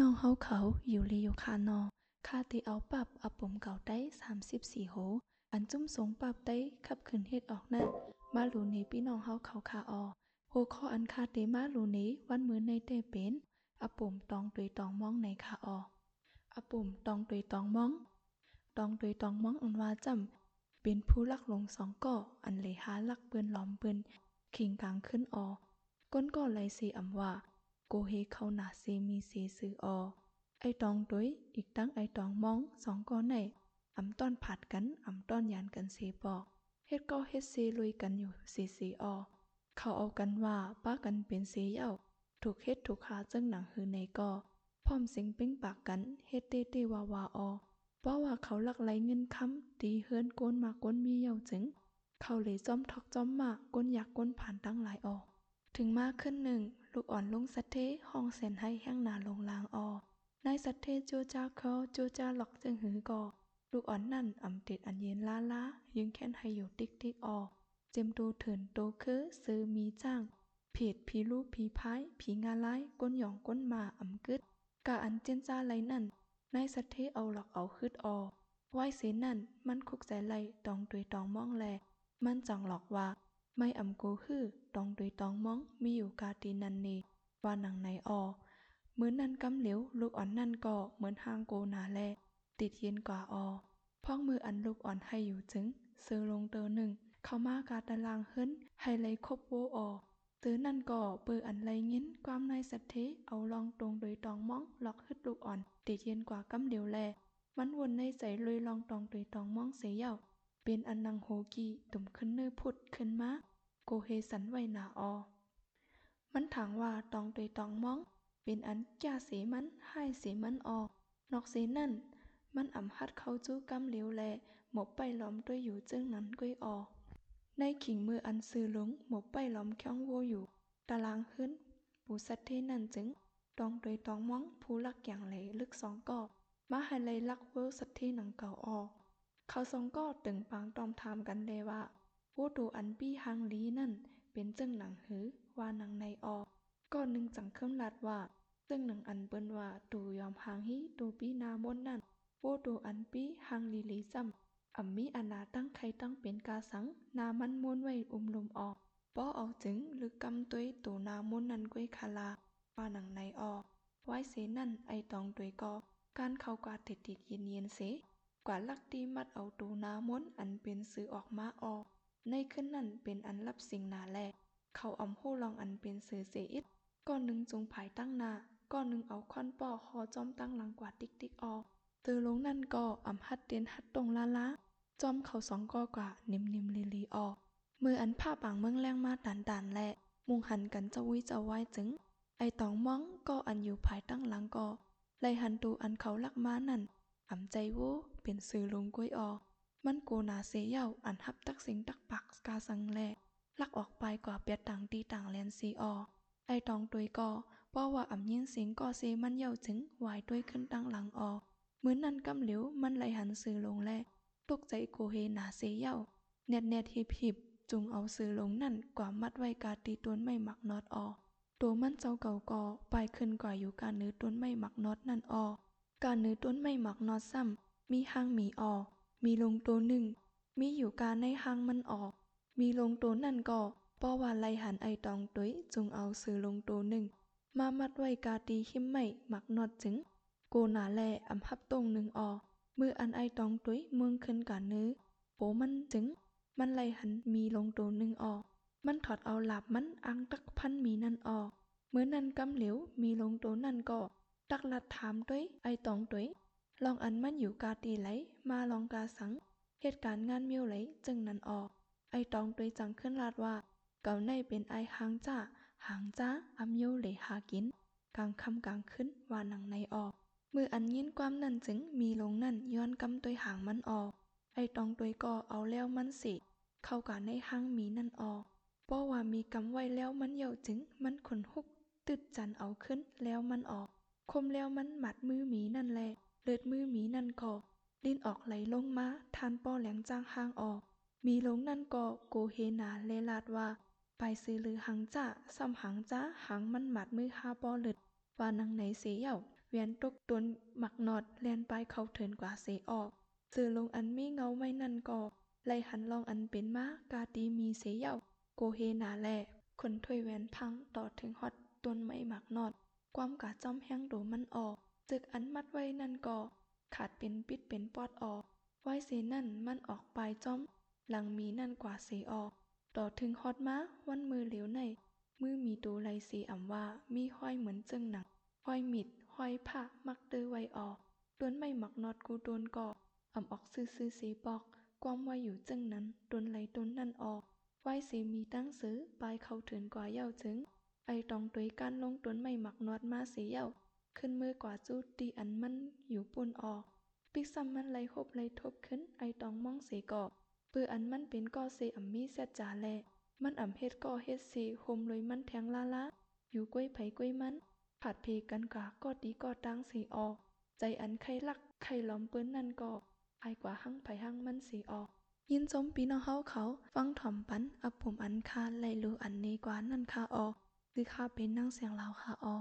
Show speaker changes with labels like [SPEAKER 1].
[SPEAKER 1] น้องเฮาเขาอยู่ลีอยู่คานอคาติเอาปรับอปุ่มเก่าได้34โห อันจุ้มสงปรับได้ขับขึ้นเฮ็ดออกนั่นมาหลูนี้พี่น้องเฮาเขาคาออหัวข้ออันคาเตมาหลูนี้วันมือในเตเป็นอปุ่มตองตุยตองมองในคาอออปุ่มตองตุยตองมอง ตองตุยตองมองอันว่าจำเป็นผู้ลักลงสองก่ออันเลยหาลักเปืนหลอมเปืนขิงกลางขึ้นออก้นก่อไหลสีอำว่า โกเฮเข้าหนาเซมีเซซือออไอตองตุยอีกตั้งไอตองมองสองก้อนในอำต้อนผัดกันอำต้อนยานกันเซปอกเฮ็ดก็เฮ็ดเซลุยกันอยู่สีสีออเขาเอากันว่าป้ากันเป็นเซเย้าถูกเฮ็ดถูกหาจึงหนังหือในก็พร้อมสิงปิ้งปากกันเฮ็ดเตเตวาวาออเพราะว่าเขาลักไหลเงินค้ำตีเฮือนก้นมาก้นมีเย้าจึง เขาเลยจอมทอกจอมมากก้นอยากก้นผ่านตั้งหลายออถึงมากขึ้นหนึ่ง ลูกอ่อนลงสัตเทห้องเสนให้แห้งนาลงลางออนายสัตเทจูจ้าเขาจูจ้าหลอกจึงหือก่อลูกอ่อนนั่นอ่ำติดอันเย็นล้าล้ายึงแค้นให้อยู่ติ๊กติ๊กออเจมดูเถินโตคือซื้อมีจ้างผิดผีลูกผีพายผีงาไล่ก้นหยองก้นมาอ่ำกึดกะอันเจนจ้าไรนั่นนายสัตเทเอาหลอกเอาคืดออไหวเสนั่นมันคุกใจไลตองตุยตองมองแล มันจังหลอกว่า ไม่อำกูฮื้อตองดุยตองมองมีอยู่กาตีนันนีว่าหนังในออเหมือนนั่นกำเหลียวลูกอ่อนนั่นก็เหมือนหางโกนาแล ติดเย็นกว่าออพ้องมืออันลูกอ่อนให้อยู่จึงซื้อลงเตอหนึ่ง เข้ามากาตารางเฮิรนให้ไลยคบโวออตื้อนั่นก็เปืออันไรเงินความในสัตเทเอาลองตรงโดยตองมองหลอกฮึดลูกอ่อนติดเย็นกว่ากำเดียวแล มันวนในใจลุยลองตองโดยตองมองเสียเย่า เป็นอันนังโฮกีตุ่มขึ้นเนื้อพุดขึ้นมาโกเฮสันไวนาออ มันถางว่าตองตยตองมอง เป็นอันจ้าเสมันให้เสมันออก นอกเสนั่น มันอ่ำฮัดเขาจู้กำเหลียวแลหมบไปล้อมด้วยอยู่จึงนั้นก้อยออในขิงมืออันซื้อลงหมบไปล้อมแข้งโวอยู่ ตารางขึ้น ปูสัตเทนั่นจึงตองตยตองมองผู้ลักอย่างไหลลึกสองกอบมาให้ไลลักเวอร์สัตเทหนังเก่าออก เขาสองก็ตึงปางตอมทามกันเลยว่าผู้ดูอันปี้ฮังลีนั่น เป็นจึงหนังหือว่าหนังในออกก็หนึ่งจังเครื่องลัดว่าซึ่งหนังอันเปิ้นว่าตูยอมหางฮีตูปี้นามนนั่นผู้ดูอันปี้ฮังลีลีซ้ำอัมมีอนาตั้งใครตั้งเป็นกาสัง นามันม้วนไว้อุ้มลมออกป้อเอาจึงหรือกำตัวตูนามนนั่นก้วยคาลาว่าหนังในออกไว้เสนั่นไอตองตัวก็การเข้ากาติดติดเย็นเย็นเส กว่าลักตีมัดเอาตูนามนอันเป็นซื้อออกมาออก ในขึ้นนั่นเป็นอันรับสิ่งนาแลเขาอำหู้ลองอันเป็นซื้อเสียอิดก้อนหนึ่งจงภายตั้งนาก้อนหนึ่งเอาคอนป่อคอจอมตั้งหลังกว่าติ๊กติ๊กออกตือลงนั่นก็อำฮัดเตียนฮัดตรงละละจอมเขาสองก็กว่านิ่มนิ่มลีลีออกมืออันผ้าปางเมืองแรงมาด่านด่านแลมุงหันกันจะวิจะไว้จึง ไอตองมองก็อันอยู่ภายตั้งหลังก็ไลหันตูอันเขาลักมานั่น อำใจวูเป็นสื่อลงก้วยออ มันโกนาเสียเย่าอันฮับตักสิงตักปักกาสังแลลักออกไปกว่าเปียดต่างตีต่างแลนซีออ ไอตองตวยก็เพราะว่าอ่ำยินเสียงก็เซมันเย่าถึงวายด้วยขึ้นตั้งหลังออเหมือนนั้นกำเหลียวมันไหลหันสื่อลงแลตกใจโกเฮนาเสียเย่าเน็ดเน็ดหิบหิบจุงเอาสื่อลงนั่นกว่ามัดไว้กาตีต้นไม่หมักนอดออตัวมันเจ้าเก่าก่อไปขึ้นกว่าอยู่การเนื้อต้นไม่หมักนอดนั่นออ การเนื้อต้นไม่หมักนอดซ้ำมีหางมีออก มีลงตัวหนึ่ง มีอยู่การในหางมันออก มีลงตัวนั่นก็ป้อว่าไลหันไอตองตุ้ยจงเอาซื้อลงตัวหนึ่ง มามัดไว้กาตีหิมไม่หมักนอดจึง โกนาแลอำฮับตรงหนึ่งออกมืออันไอตองตุ้ยเมืองขึ้นกาเนื้อโปมันจึง มันไลหันมีลงตัวหนึ่งออก มันถอดเอาหลับมันอังตักพันมีนั่นออกเมื่อนั้นกำเหลวมีลงตัวนั่นก็ ตักลัดถามด้วยไอตองด้วยลองอันมันอยู่กาตีไหลมาลองกาสังเหตุการณ์งานเมียวไหลจึงนั้นออก ไอตองด้วยจังขึ้นลาดว่า เก่าในเป็นไอหางจ้าหางจ้าอำเมียวไหลหากิน กลางคำกลางขึ้นว่าหนังในออกมืออันยินความนั่นจึงมีลงนั่นย้อนกำตัวหางมันออก ไอตองตัวก็เอาแล้วมันสิ เข้ากันในห้างมีนั่นออกเพราะว่ามีกำไว้แล้วมันเหี่ยวจึงมันขนหุกตึดจันเอาขึ้นแล้วมันออก คมแล้วมันหมัดมือหมีนั่นแหละ เลือดมือหมีนั่นก็ลิ้นออกไหลลงมาทานป้อแหลงจ้างห้างออก มีลงนั่นก็โกเฮนาเลลาดว่า ไปซื้อหรือหังจ้าซ้ำหังจ้าหังมันหมัดมือฮาป้อเลือดว่านังไหนเสียเย่าเวียนตกตนหมักนอดแลนไปเขาเถินกว่าเสียออกสื่อลงอันมีเงาไม่นั่นก่อไล่หันลองอันเป็นมากาตีมีเสเย่าโกเฮนาแลคนถ้วยแวนพังต่อถึงฮอดต้นไม้หมักนอด ความกะจอมแห้งโดมันออก จึกอันมัดไว้นั่นก่อขาดเป็นปิดเป็นปอดออก ไว้เสนั่นมันออกปลายจอม หลังมีนั่นกว่าเสออก ต่อถึงฮอดมาวันมือเหลียวใน มือมีตูไลเสอ่ำว่ามีห้อยเหมือนจึงหนังห้อยมิดห้อยผ้ามักเตือไว้ออกต้นไม่หมักนอดกูโดนก่ออ่ำออกซื้อซื้อเสบอก ความไว้อยู่จึงนั้นต้นไหลต้นนั่นออกไว้เสมีตั้งซื้อปลายเขาถึงกว่าเย้าจึง ไอตองตุยการลงต้นไม่หมักนอดมาเสียเย้าขึ้นมือกว่าจูดตีอันมันอยู่ปุ่นออก ปิกซ้ำมันไหลหบไหลทบขึ้นไอตองมองเสก่อปืออันมันเป็นก่อเสอ่ำมีเสจาแลมันอ่ำเฮ็ดก่อเฮ็ดเสโฮมเลยมันแทงลาละอยู่ก้วยไผก้วยมันผัดเพกันกะก็ดีก็ตั้งเสออก ใจอันไข่ลักไข่ล้อมเปิ้นนั่นก็อายกว่าหั่งไผหั่งมันเสออก ยินจมปีน้องเฮาเขา ฟังถ่อมปันอับผมอันคาไลรู้อันนี้กว่านั่นคาออก คือข้าเป็นนั่งเสียงลาวคาออ